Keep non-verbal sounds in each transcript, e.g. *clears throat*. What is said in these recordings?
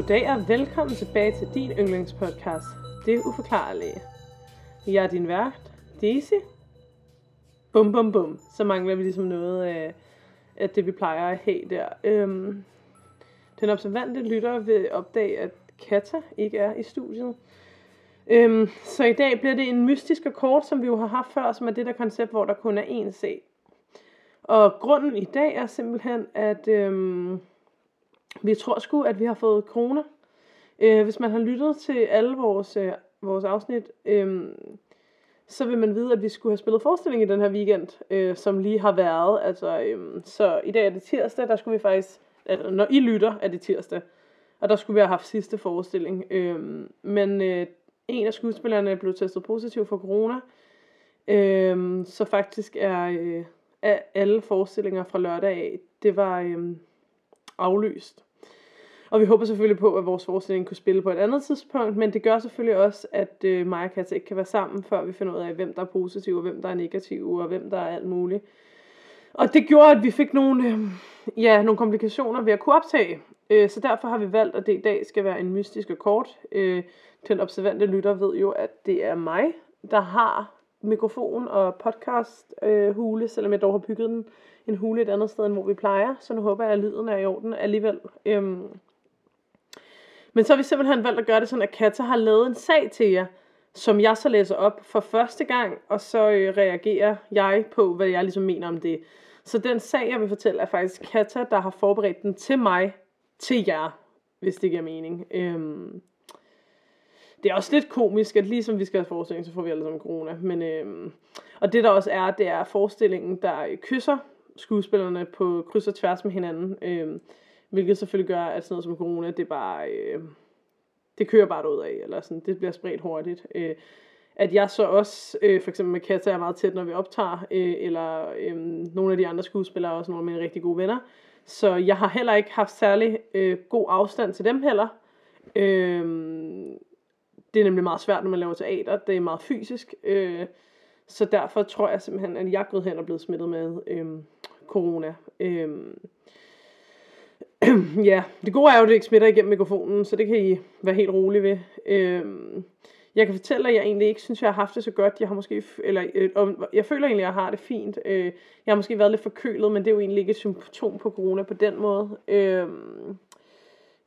Goddag og velkommen tilbage til din yndlingspodcast, Det Uforklarlige. Jeg er din vært, Daisy. Bum bum bum. Så mangler vi ligesom noget af, af det, vi plejer at have der. Øhm, den observante lytter vil opdage, at Kata ikke er i studiet. Øhm, så i dag bliver det en mystisk akkord, som vi jo har haft før, som er det der koncept, hvor der kun er én sag. Og grunden i dag er simpelthen, at øhm, vi tror sgu, at vi har fået kroner. Øh, hvis man har lyttet til alle vores, øh, vores afsnit, øh, så vil man vide, at vi skulle have spillet forestilling i den her weekend, øh, som lige har været. Altså, øh, så i dag er det tirsdag, der skulle vi faktisk, altså, når I lytter, er det tirsdag. Og der skulle vi have haft sidste forestilling. Øh, men øh, en af skuespillerne blev testet positiv for corona. Øh, så faktisk er øh, er alle forestillinger fra lørdag af, det var øh, aflyst. Og vi håber selvfølgelig på, at vores forestilling kunne spille på et andet tidspunkt, men det gør selvfølgelig også, at øh, mig og Katja ikke kan være sammen, før vi finder ud af, hvem der er positiv, og hvem der er negativ, og hvem der er alt muligt. Og det gjorde, at vi fik nogle, øh, ja, nogle komplikationer ved at kunne optage. Øh, så derfor har vi valgt, at det i dag skal være en mystisk kort. Øh, den observante lytter ved jo, at det er mig, der har mikrofon og podcast øh, hule, selvom jeg dog har bygget den en hule et andet sted, end hvor vi plejer. Så nu håber jeg, at lyden er i orden alligevel. Øhm, men så har vi simpelthen valgt at gøre det sådan, at Katja har lavet en sag til jer, som jeg så læser op for første gang, og så øh, reagerer jeg på, hvad jeg ligesom mener om det. Så den sag, jeg vil fortælle, er faktisk Katja, der har forberedt den til mig, til jer, hvis det giver mening. Øhm, det er også lidt komisk, at ligesom vi skal have forestilling, så får vi alle sammen corona. Men, øh, og det der også er, det er forestillingen, der kysser skuespillerne på kryds og tværs med hinanden. Øh, Hvilket selvfølgelig gør, at sådan noget som corona, det bare, øh, det kører bare ud af, eller sådan, det bliver spredt hurtigt. Øh, at jeg så også, øh, for eksempel med Katja, er meget tæt, når vi optager, øh, eller øh, nogle af de andre skuespillere, også nogle af mine rigtig gode venner. Så jeg har heller ikke haft særlig øh, god afstand til dem heller. Øh, det er nemlig meget svært, når man laver teater. Det er meget fysisk. Øh, så derfor tror jeg simpelthen, at jeg er gået hen og blevet smittet med øh, corona. Øh, *clears throat* ja, det gode er jo, at det ikke smitter igennem mikrofonen, så det kan I være helt rolig ved. Øh, jeg kan fortælle, at jeg egentlig ikke synes, jeg har haft det så godt. Jeg har måske, eller, øh, jeg føler egentlig, at jeg har det fint. Øh, jeg har måske været lidt forkølet, men det er jo egentlig ikke et symptom på corona på den måde. Øh,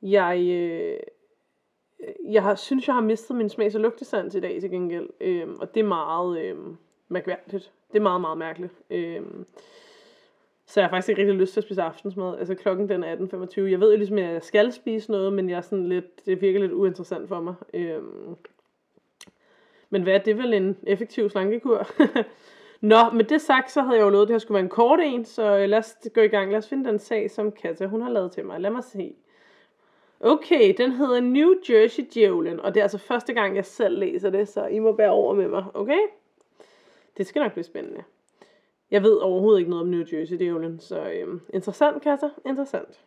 jeg, øh, Øh, jeg har, synes, jeg har mistet min smags- og lugtesans i dag til gengæld. Øhm, og det er meget øhm, mærkværdigt. Det er meget, meget mærkeligt. Øhm, så jeg har faktisk ikke rigtig lyst til at spise aftensmad. Altså klokken den er 18.25. Jeg ved jo ligesom, at jeg skal spise noget, men jeg er sådan lidt, det virker lidt uinteressant for mig. Øhm. Men hvad er det vel en effektiv slankekur? *laughs* Nå, med det sagt, så havde jeg jo lovet, at det her skulle være en kort en, så øh, lad os gå i gang. Lad os finde den sag, som Katja hun har lavet til mig. Lad mig se. Okay, den hedder New Jersey Djævlen, og det er altså første gang, jeg selv læser det, så I må bære over med mig, okay? Det skal nok blive spændende. Jeg ved overhovedet ikke noget om New Jersey djævlen, så øhm, interessant, Kasser, interessant.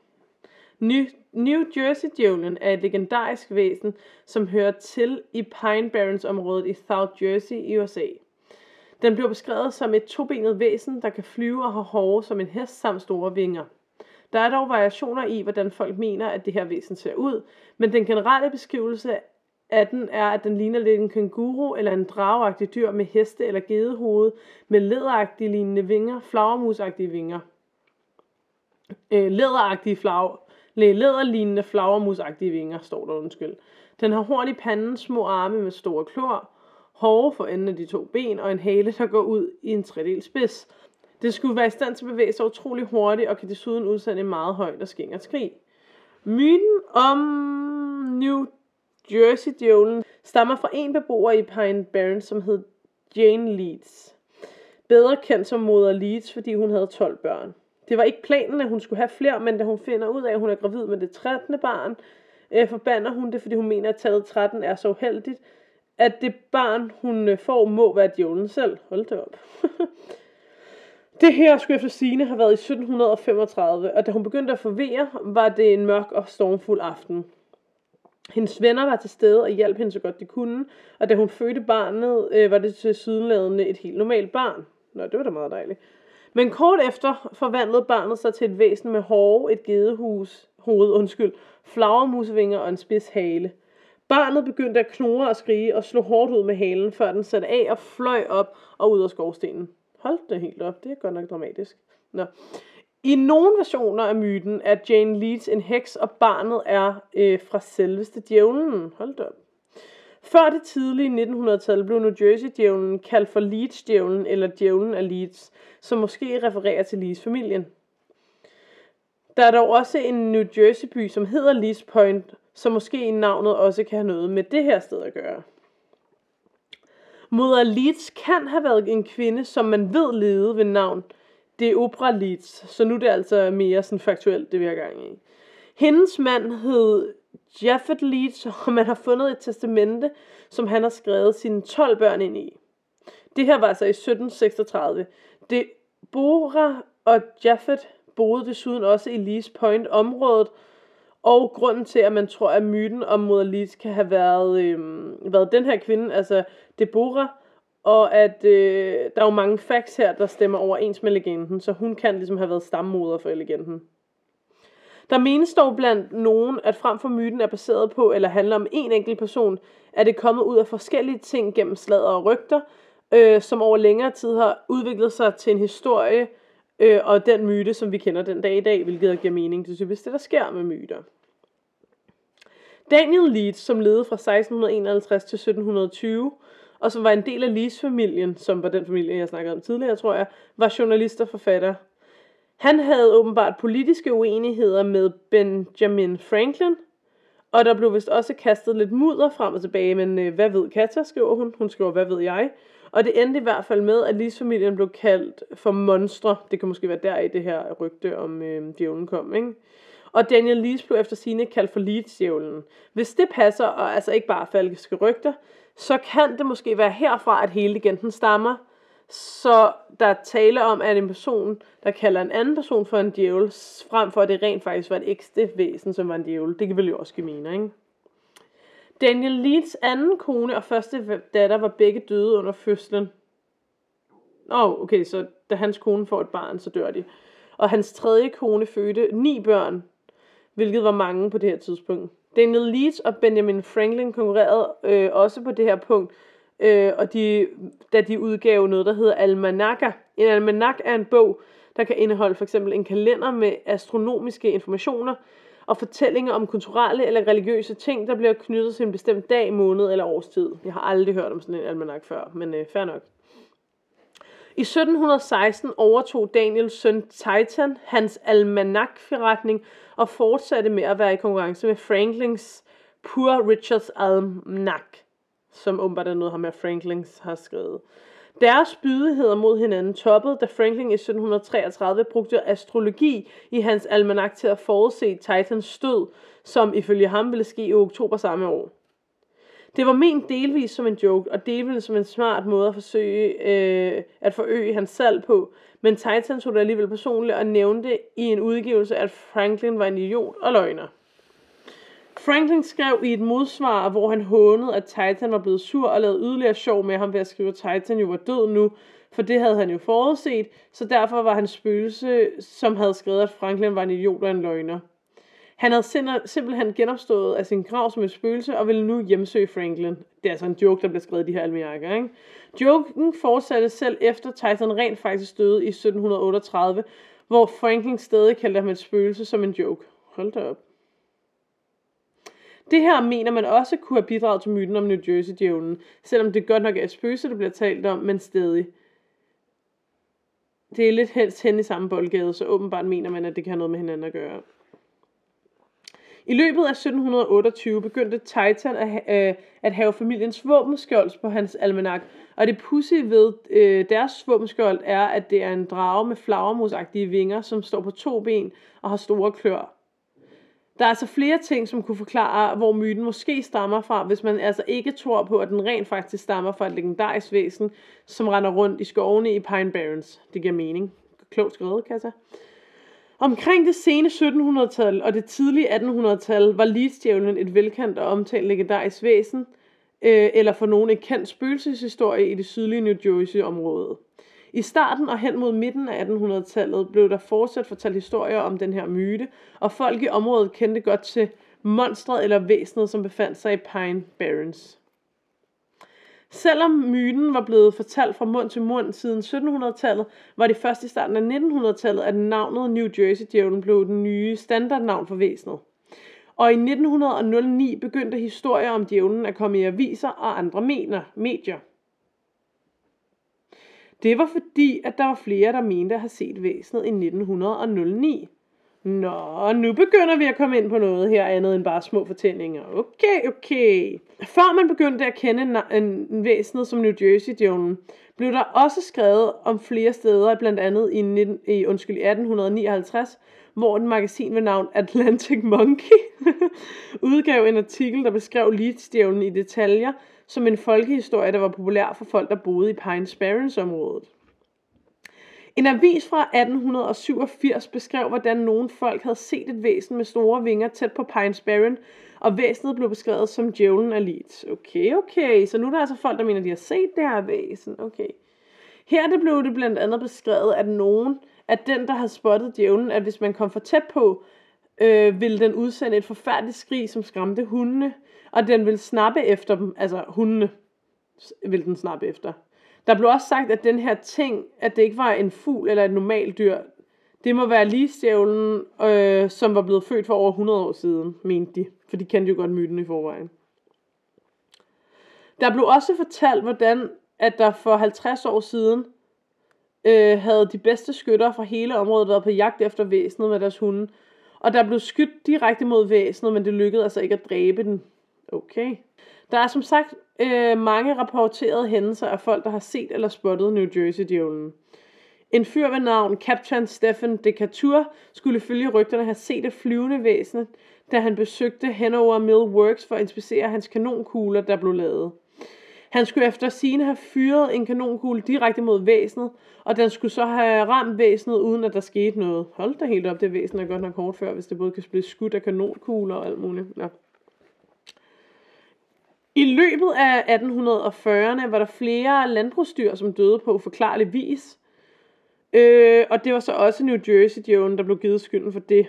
New, New Jersey djævlen er et legendarisk væsen, som hører til i Pine Barrens området i South Jersey i USA. Den bliver beskrevet som et tobenet væsen, der kan flyve og har hove som en hest samt store vinger. Der er dog variationer i, hvordan folk mener, at det her væsen ser ud, men den generelle beskrivelse af den er, at den ligner lidt en kænguru eller en drageagtig dyr med heste- eller gedehoved, med læderagtige lignende vinger, flagermusagtige vinger. Øh, læderagtige flag, læderlignende flagermusagtige vinger, står der undskyld. Den har horn i panden, små arme med store klor, hårde for enden af de to ben og en hale, der går ud i en tredel spids. Det skulle være i stand til at bevæge sig utrolig hurtigt og kan desuden udsende en meget højt og skingert skrig. Myten om New Jersey-djævlen stammer fra en beboer i Pine Barrens, som hed Jane Leeds. Bedre kendt som moder Leeds, fordi hun havde 12 børn. Det var ikke planen, at hun skulle have flere, men da hun finder ud af, at hun er gravid med det 13. barn, øh, forbander hun det, fordi hun mener, at tallet 13 er så uheldigt, at det barn, hun øh, får, må være djævlen selv. Hold det op. *laughs* det her skulle efter sine have været i 1735, og da hun begyndte at forvirre, var det en mørk og stormfuld aften. Hendes venner var til stede og hjalp hende så godt de kunne, og da hun fødte barnet, øh, var det til sydenladende et helt normalt barn. Nå, det var da meget dejligt. Men kort efter forvandlede barnet sig til et væsen med hårde, et gedehus, hoved, undskyld, flagermusvinger og en spids hale. Barnet begyndte at knurre og skrige og slå hårdt ud med halen, før den satte af og fløj op og ud af skovstenen. Hold det helt op, det er godt nok dramatisk. Nå. I nogle versioner af myten er Jane Leeds en heks, og barnet er øh, fra selveste djævlen. Hold da op. Før det tidlige 1900-tal blev New Jersey-djævlen kaldt for Leeds-djævlen eller djævlen af Leeds, som måske refererer til Leeds-familien. Der er dog også en New Jersey-by, som hedder Leeds Point, så måske navnet også kan have noget med det her sted at gøre. Moder Leeds kan have været en kvinde, som man ved levede ved navn det er Leeds, så nu er det altså mere sådan faktuelt, det vi har gang i. Hendes mand hed Jaffet Leeds, *laughs* og man har fundet et testamente, som han har skrevet sine 12 børn ind i. Det her var altså i 1736. Det Bora og Jaffet boede desuden også i Leeds Point området, og grunden til, at man tror, at myten om moder Leeds kan have været, øh, været den her kvinde, altså Deborah, og at øh, der er jo mange facts her, der stemmer overens med legenden, så hun kan ligesom have været stammoder for legenden. Der menes dog blandt nogen, at frem for myten er baseret på, eller handler om en enkelt person, er det kommet ud af forskellige ting gennem slader og rygter, øh, som over længere tid har udviklet sig til en historie, øh, og den myte, som vi kender den dag i dag, hvilket giver mening. Det typisk det, der sker med myter. Daniel Leeds, som levede fra 1651 til 1720, og som var en del af Leeds-familien, som var den familie, jeg snakkede om tidligere, tror jeg, var journalist og forfatter. Han havde åbenbart politiske uenigheder med Benjamin Franklin, og der blev vist også kastet lidt mudder frem og tilbage, men øh, hvad ved Katja, skriver hun. Hun skriver, hvad ved jeg. Og det endte i hvert fald med, at Lis-familien blev kaldt for monstre. Det kan måske være der i det her rygte om øh, djævlen kom, ikke? Og Daniel Lees blev efter sine kaldt for Leeds-djævlen. Hvis det passer, og altså ikke bare falske rygter, så kan det måske være herfra, at hele legenden stammer. Så der er tale om, at en person, der kalder en anden person for en djævel, frem for at det rent faktisk var et ægte væsen, som var en djævel. Det kan vel jo også give mening, ikke? Daniel Leeds anden kone og første datter var begge døde under fødslen. Åh, oh, okay, så da hans kone får et barn, så dør de. Og hans tredje kone fødte ni børn, hvilket var mange på det her tidspunkt. Daniel Leeds og Benjamin Franklin konkurrerede øh, også på det her punkt, øh, og de, da de udgav noget, der hedder Almanakker. En almanak er en bog, der kan indeholde for eksempel en kalender med astronomiske informationer og fortællinger om kulturelle eller religiøse ting, der bliver knyttet til en bestemt dag, måned eller årstid. Jeg har aldrig hørt om sådan en almanak før, men øh, fair nok. I 1716 overtog Daniels søn Titan hans almanakforretning og fortsatte med at være i konkurrence med Franklins Poor Richards Almanac, som åbenbart er noget, ham med Franklins har skrevet. Deres bydigheder mod hinanden toppede, da Franklin i 1733 brugte astrologi i hans almanak til at forudse Titans stød, som ifølge ham ville ske i oktober samme år. Det var ment delvis som en joke, og delvis som en smart måde at forsøge øh, at forøge hans salg på, men Titan tog det alligevel personligt og nævnte i en udgivelse, at Franklin var en idiot og løgner. Franklin skrev i et modsvar, hvor han hånede, at Titan var blevet sur og lavede yderligere sjov med ham ved at skrive, at Titan jo var død nu, for det havde han jo forudset, så derfor var hans spøgelse, som havde skrevet, at Franklin var en idiot og en løgner. Han havde simpelthen genopstået af sin grav som et spøgelse, og ville nu hjemsøge Franklin. Det er altså en joke, der blev skrevet i de her almanakker, ikke? Joken fortsatte selv efter Titan rent faktisk døde i 1738, hvor Franklin stadig kaldte ham et spøgelse som en joke. Hold da op. Det her mener man også kunne have bidraget til myten om New Jersey-djævlen, selvom det godt nok er et spøgelse, der bliver talt om, men stadig. Det er lidt helst hen i samme boldgade, så åbenbart mener man, at det kan have noget med hinanden at gøre. I løbet af 1728 begyndte Titan at, øh, at have familiens våbenskjold på hans almanak, og det pussy ved øh, deres våbenskjold er, at det er en drage med flagermusagtige vinger, som står på to ben og har store klør. Der er altså flere ting, som kunne forklare, hvor myten måske stammer fra, hvis man altså ikke tror på, at den rent faktisk stammer fra et legendarisk væsen, som render rundt i skovene i Pine Barrens. Det giver mening. Klogt skrevet, kan jeg. Omkring det sene 1700-tal og det tidlige 1800-tal var Leeds-djævlen et velkendt og omtalt legendarisk væsen, øh, eller for nogen et kendt spøgelseshistorie i det sydlige New Jersey-område. I starten og hen mod midten af 1800-tallet blev der fortsat fortalt historier om den her myte, og folk i området kendte godt til monstret eller væsenet, som befandt sig i Pine Barrens. Selvom myten var blevet fortalt fra mund til mund siden 1700-tallet, var det først i starten af 1900-tallet, at navnet New Jersey-djævlen blev den nye standardnavn for væsenet. Og i 1909 begyndte historier om djævlen at komme i aviser og andre medier. Det var fordi, at der var flere, der mente at have set væsenet i 1909. Nå, nu begynder vi at komme ind på noget her andet end bare små fortællinger. Okay, okay. Før man begyndte at kende en, en væsenet som New Jersey Djævlen, blev der også skrevet om flere steder, blandt andet i, 19, i undskyld, 1859, hvor et magasin ved navn Atlantic Monkey *laughs* udgav en artikel, der beskrev Leeds-djævlen i detaljer, som en folkehistorie, der var populær for folk, der boede i Pine Barrens området. En avis fra 1887 beskrev, hvordan nogle folk havde set et væsen med store vinger tæt på Pines Barren, og væsenet blev beskrevet som djævlen af Leeds. Okay, okay, så nu er der altså folk, der mener, at de har set det her væsen. Okay. Her det blev det blandt andet beskrevet, at nogen, at den, der havde spottet djævlen, at hvis man kom for tæt på, øh, ville den udsende et forfærdeligt skrig, som skræmte hundene, og den ville snappe efter dem, altså hundene ville den snappe efter. Der blev også sagt, at den her ting, at det ikke var en fugl eller et normalt dyr, det må være ligestjævlen, øh, som var blevet født for over 100 år siden, mente de. For de kendte jo godt myten i forvejen. Der blev også fortalt, hvordan at der for 50 år siden øh, havde de bedste skytter fra hele området været på jagt efter væsenet med deres hunde. Og der blev skudt direkte mod væsenet, men det lykkedes altså ikke at dræbe den. Okay. Der er som sagt øh, mange rapporterede hændelser af folk, der har set eller spottet New Jersey-djævlen. En fyr ved navn Captain Stephen Decatur skulle følge rygterne have set et flyvende væsen, da han besøgte Hanover Mill Works for at inspicere hans kanonkugler, der blev lavet. Han skulle efter sine have fyret en kanonkugle direkte mod væsenet, og den skulle så have ramt væsenet, uden at der skete noget. Hold da helt op, det væsen er godt nok kort før, hvis det både kan blive skudt af kanonkugler og alt muligt. Ja. I løbet af 1840'erne var der flere landbrugsdyr, som døde på uforklarlig vis. Øh, og det var så også New Jersey Djævlen, der blev givet skylden for det.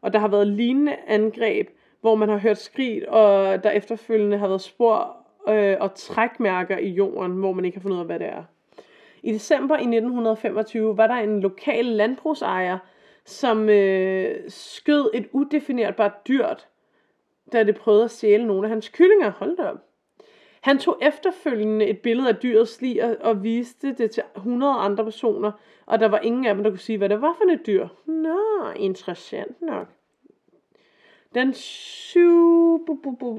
Og der har været lignende angreb, hvor man har hørt skrig, og der efterfølgende har været spor øh, og trækmærker i jorden, hvor man ikke har fundet ud af, hvad det er. I december i 1925 var der en lokal landbrugsejer, som øh, skød et udefinerbart dyrt, da det prøvede at stjæle nogle af hans kyllinger. Hold da op. Han tog efterfølgende et billede af dyrets lig og, og viste det til 100 andre personer, og der var ingen af dem, der kunne sige, hvad det var for et dyr. Nå, interessant nok. Den, 7,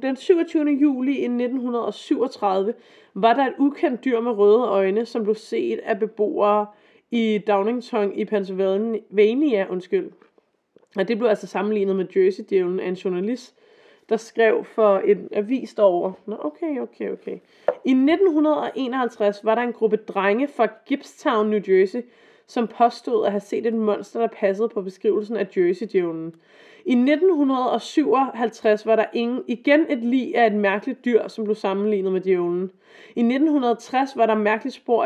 den 27. juli i 1937 var der et ukendt dyr med røde øjne, som blev set af beboere i Downington i Pennsylvania. Undskyld. Og det blev altså sammenlignet med Jersey-djævlen af en journalist, der skrev for en avis derovre. Nå, okay, okay, okay. I 1951 var der en gruppe drenge fra Gibbstown, New Jersey, som påstod at have set et monster, der passede på beskrivelsen af Jersey-djævlen. I 1957 var der ingen, igen et lig af et mærkeligt dyr, som blev sammenlignet med djævlen. I 1960 var der mærkeligt spor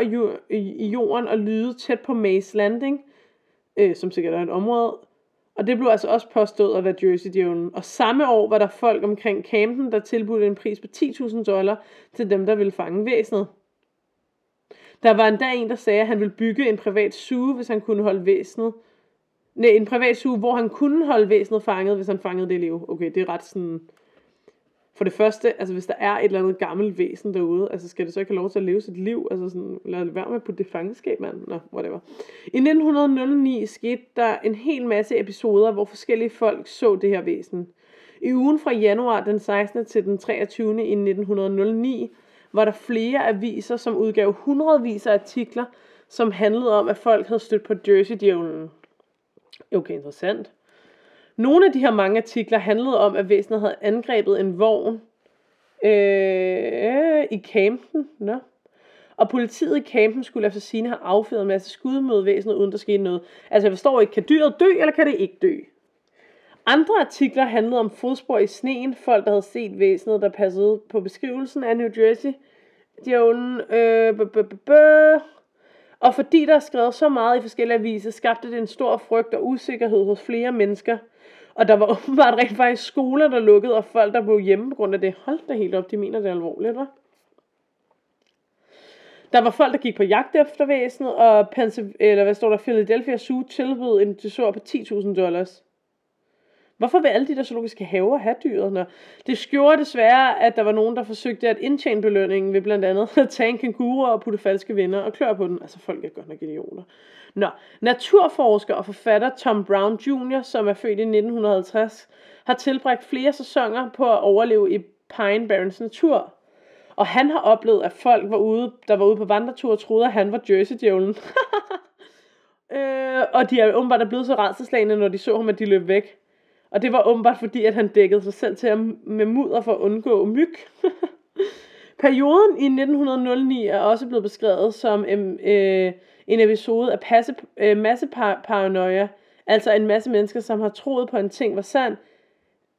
i jorden og lyde tæt på Maze Landing, øh, som sikkert er et område, og det blev altså også påstået at være Jersey-djævlen. Og samme år var der folk omkring Camden, der tilbudte en pris på 10.000 dollar til dem, der ville fange væsenet. Der var endda en, der sagde, at han ville bygge en privat suge, hvis han kunne holde væsenet. Nej, en privat suge, hvor han kunne holde væsenet fanget, hvis han fangede det i liv. Okay, det er ret sådan for det første, altså hvis der er et eller andet gammelt væsen derude, altså skal det så ikke have lov til at leve sit liv? Altså sådan, lad det være med på det fangenskab, mand. Nå, whatever. I 1909 skete der en hel masse episoder, hvor forskellige folk så det her væsen. I ugen fra januar den 16. til den 23. i 1909 var der flere aviser, som udgav hundredvis af artikler, som handlede om, at folk havde stødt på Jersey-djævlen. Okay, interessant. Nogle af de her mange artikler handlede om, at væsenet havde angrebet en vogn øh, i kampen. Nå. Og politiet i kampen skulle efter sine have affyret en masse skud mod væsenet, uden der skete noget. Altså jeg forstår ikke, kan dyret dø, eller kan det ikke dø? Andre artikler handlede om fodspor i sneen, folk der havde set væsenet, der passede på beskrivelsen af New Jersey. Djævlen, øh, Og fordi der er skrevet så meget i forskellige aviser, skabte det en stor frygt og usikkerhed hos flere mennesker. Og der var *laughs* åbenbart rent faktisk skoler, der lukkede, og folk, der blev hjemme på grund af det. Hold da helt op, de mener det er alvorligt, hva'? Der var folk, der gik på jagt efter væsenet, og Pensiv- eller hvad står der, Philadelphia Zoo tilbød en dessert på 10.000 dollars. Hvorfor vil alle de der zoologiske haver have dyret? Det gjorde desværre, at der var nogen, der forsøgte at indtjene belønningen ved blandt andet at tage en kænguru og putte falske vinder og klør på den. Altså folk er godt nok idioter. Nå, naturforsker og forfatter Tom Brown Jr., som er født i 1950, har tilbragt flere sæsoner på at overleve i Pine Barrens natur. Og han har oplevet, at folk var ude, der var ude på vandretur troede, at han var Jersey-djævlen. *laughs* øh, og de er åbenbart blevet så redselslagende, når de så ham, at de løb væk. Og det var åbenbart fordi, at han dækkede sig selv til med mudder for at undgå myg. *laughs* Perioden i 1909 er også blevet beskrevet som en, øh, en episode af passe, øh, masseparanoia. Altså en masse mennesker, som har troet på en ting var sand,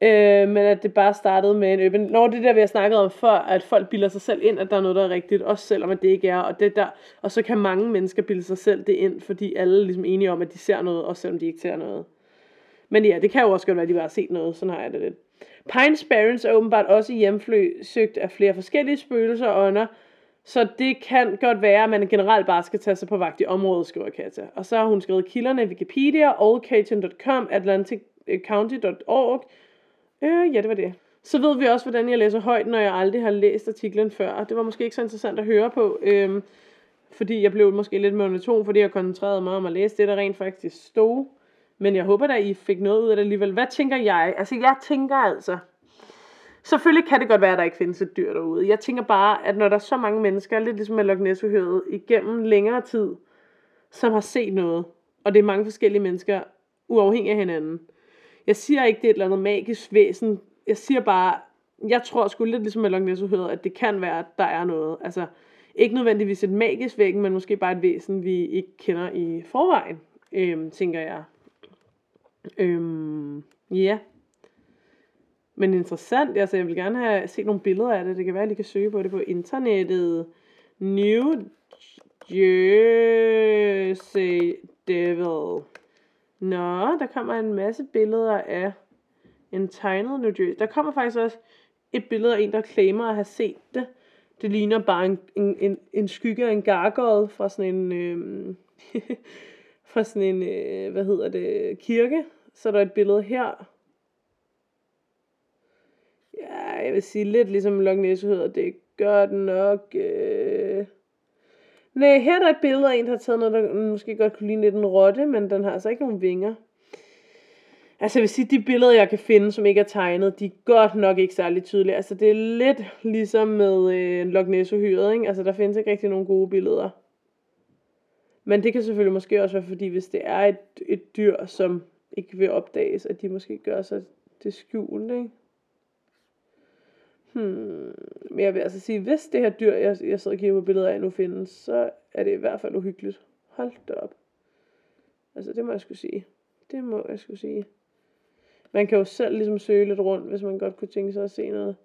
øh, men at det bare startede med en øben. Når det der, vi har snakket om før, at folk bilder sig selv ind, at der er noget, der er rigtigt, også selvom at det ikke er. Og, det der, og så kan mange mennesker bilde sig selv det ind, fordi alle er ligesom enige om, at de ser noget, også selvom de ikke ser noget. Men ja, det kan jo også godt være, at de bare har set noget. Sådan har jeg det lidt. Pine Barrens er åbenbart også hjemfly, søgt af flere forskellige spøgelser og ånder, så det kan godt være, at man generelt bare skal tage sig på vagt i området, skriver Katja. Og så har hun skrevet kilderne i Wikipedia, oldcajun.com, atlanticcounty.org. Øh, ja, det var det. Så ved vi også, hvordan jeg læser højt, når jeg aldrig har læst artiklen før. Det var måske ikke så interessant at høre på, øh, fordi jeg blev måske lidt monoton, fordi jeg koncentrerede mig om at læse det, der rent faktisk stod. Men jeg håber da, I fik noget ud af det alligevel. Hvad tænker jeg? Altså, jeg tænker altså... Selvfølgelig kan det godt være, at der ikke findes et dyr derude. Jeg tænker bare, at når der er så mange mennesker, lidt ligesom med Loch ness igennem længere tid, som har set noget, og det er mange forskellige mennesker, uafhængig af hinanden. Jeg siger ikke, det er et eller andet magisk væsen. Jeg siger bare, jeg tror sgu lidt ligesom med Loch ness at det kan være, at der er noget. Altså, ikke nødvendigvis et magisk væsen, men måske bare et væsen, vi ikke kender i forvejen, øhm, tænker jeg. Øhm, ja. Men interessant, altså jeg vil gerne have set nogle billeder af det. Det kan være, at I kan søge på det på internettet. New Jersey Devil. Nå, der kommer en masse billeder af en tegnet New Jersey. Der kommer faktisk også et billede af en, der claimer at have set det. Det ligner bare en, en, en, en skygge af en gargoyle fra sådan en... Øhm, *laughs* fra sådan en, øh, hvad hedder det, kirke. Så er der et billede her. Ja, jeg vil sige lidt ligesom Loch Ness hedder. Det gør den nok... Øh... Nej, her er der et billede af en, der har taget noget, der måske godt kunne ligne lidt en rotte, men den har altså ikke nogen vinger. Altså jeg vil sige, de billeder, jeg kan finde, som ikke er tegnet, de er godt nok ikke særlig tydelige. Altså det er lidt ligesom med øh, Loch Ness ikke? Altså der findes ikke rigtig nogen gode billeder. Men det kan selvfølgelig måske også være, fordi hvis det er et, et dyr, som ikke vil opdages, at de måske gør sig det skjult, ikke? Hmm. Men jeg vil altså sige, hvis det her dyr, jeg, jeg sidder og kigger på billeder af nu findes, så er det i hvert fald uhyggeligt. Hold da op. Altså, det må jeg skulle sige. Det må jeg skulle sige. Man kan jo selv ligesom søge lidt rundt, hvis man godt kunne tænke sig at se noget.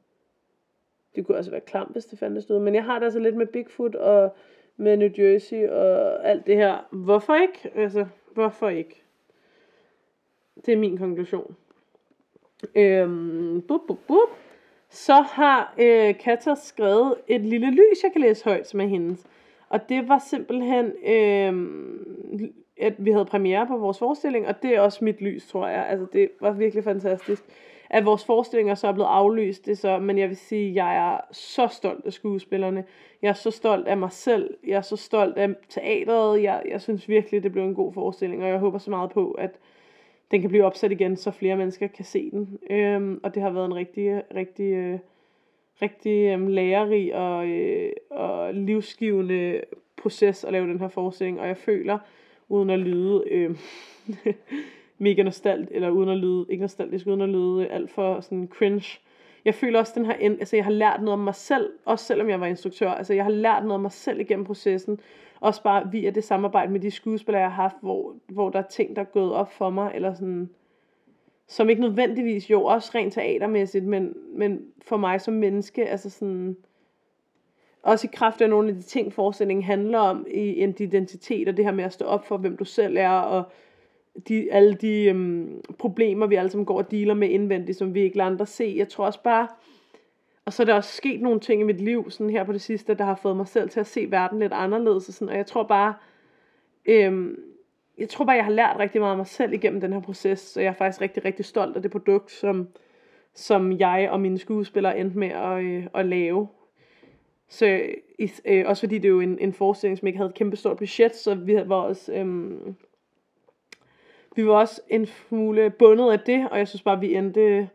Det kunne også være klamt, hvis det fandtes noget. Men jeg har det altså lidt med Bigfoot og med New Jersey og alt det her. Hvorfor ikke? Altså, hvorfor ikke? Det er min konklusion. Øhm, bup, bup, bup. Så har øh, Katja skrevet et lille lys, jeg kan læse højt, som er hendes. Og det var simpelthen, øh, at vi havde premiere på vores forestilling, og det er også mit lys, tror jeg. Altså, det var virkelig fantastisk at vores forestillinger så er blevet aflyst, det så, men jeg vil sige, at jeg er så stolt af skuespillerne. Jeg er så stolt af mig selv. Jeg er så stolt af teateret. Jeg, jeg synes virkelig, det blev en god forestilling, og jeg håber så meget på, at den kan blive opsat igen, så flere mennesker kan se den. Øhm, og det har været en rigtig, rigtig, øh, rigtig øh, lærerig og, øh, og livsgivende proces at lave den her forestilling, og jeg føler, uden at lyde øh, *laughs* mega nostalt, eller uden at lyde, ikke nostalgisk, uden at lyde alt for sådan cringe. Jeg føler også, den her, altså jeg har lært noget om mig selv, også selvom jeg var instruktør, altså jeg har lært noget om mig selv igennem processen, også bare via det samarbejde med de skuespillere, jeg har haft, hvor, hvor der er ting, der er gået op for mig, eller sådan, som ikke nødvendigvis, jo også rent teatermæssigt, men, men for mig som menneske, altså sådan, også i kraft af nogle af de ting, forestillingen handler om i en identitet, og det her med at stå op for, hvem du selv er, og de, alle de øhm, problemer, vi alle sammen går og dealer med indvendigt, som vi ikke lader andre se. Jeg tror også bare, og så er der også sket nogle ting i mit liv, sådan her på det sidste, der har fået mig selv til at se verden lidt anderledes, og, sådan, og jeg tror bare, øhm, jeg tror bare, jeg har lært rigtig meget af mig selv igennem den her proces, så jeg er faktisk rigtig, rigtig stolt af det produkt, som, som jeg og mine skuespillere endte med at, øh, at lave. Så øh, øh også fordi det er jo en, en forestilling, som ikke havde et kæmpe stort budget, så vi var også, øh, vi var også en smule bundet af det, og jeg synes bare, vi endte,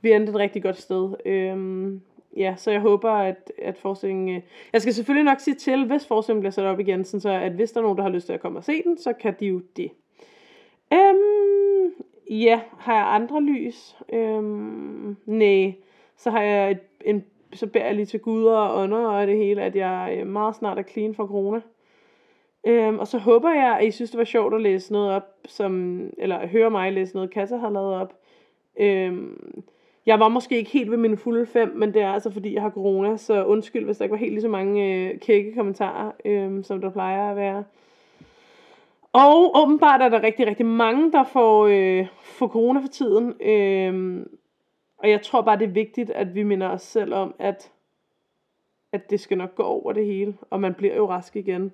vi endte et rigtig godt sted. Øhm, ja, så jeg håber, at, at forestillingen... Øh, jeg skal selvfølgelig nok sige til, hvis forestillingen bliver sat op igen, så at hvis der er nogen, der har lyst til at komme og se den, så kan de jo det. Øhm, ja, har jeg andre lys? Øhm, nej. Så har jeg et, en, så bærer jeg lige til guder og ånder og det hele, at jeg øh, meget snart er clean for corona. Øhm, og så håber jeg, at I synes, det var sjovt at læse noget op, som, eller høre mig læse noget, Kassa har lavet op. Øhm, jeg var måske ikke helt ved mine fulde fem, men det er altså fordi, jeg har corona, så undskyld, hvis der ikke var helt lige så mange øh, kække kommentarer, øh, som der plejer at være. Og åbenbart er der rigtig, rigtig mange, der får, øh, får corona for tiden. Øh, og jeg tror bare, det er vigtigt, at vi minder os selv om, at, at det skal nok gå over det hele, og man bliver jo rask igen.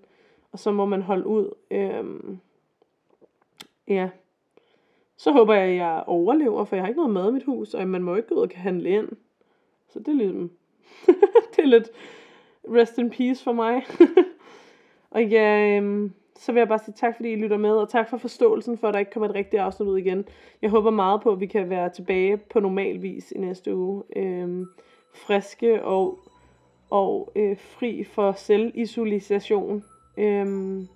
Og så må man holde ud. Øhm, ja. Så håber jeg, at jeg overlever, for jeg har ikke noget mad i mit hus, og man må ikke gå ud og kan handle ind. Så det er ligesom, *laughs* det er lidt rest in peace for mig. *laughs* og ja, øhm, så vil jeg bare sige tak, fordi I lytter med, og tak for forståelsen for, at der ikke kommer et rigtigt afsnit ud igen. Jeg håber meget på, at vi kan være tilbage på normal vis i næste uge. Øhm, friske og, og øh, fri for selvisolation. Øhm,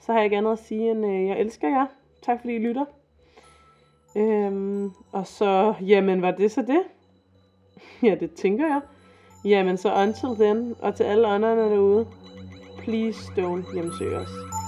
så har jeg ikke andet at sige, end øh, jeg elsker jer. Tak fordi I lytter. Øhm, og så, jamen var det så det? *laughs* ja, det tænker jeg. Jamen så until then, og til alle andre derude, please don't hjemsøge os.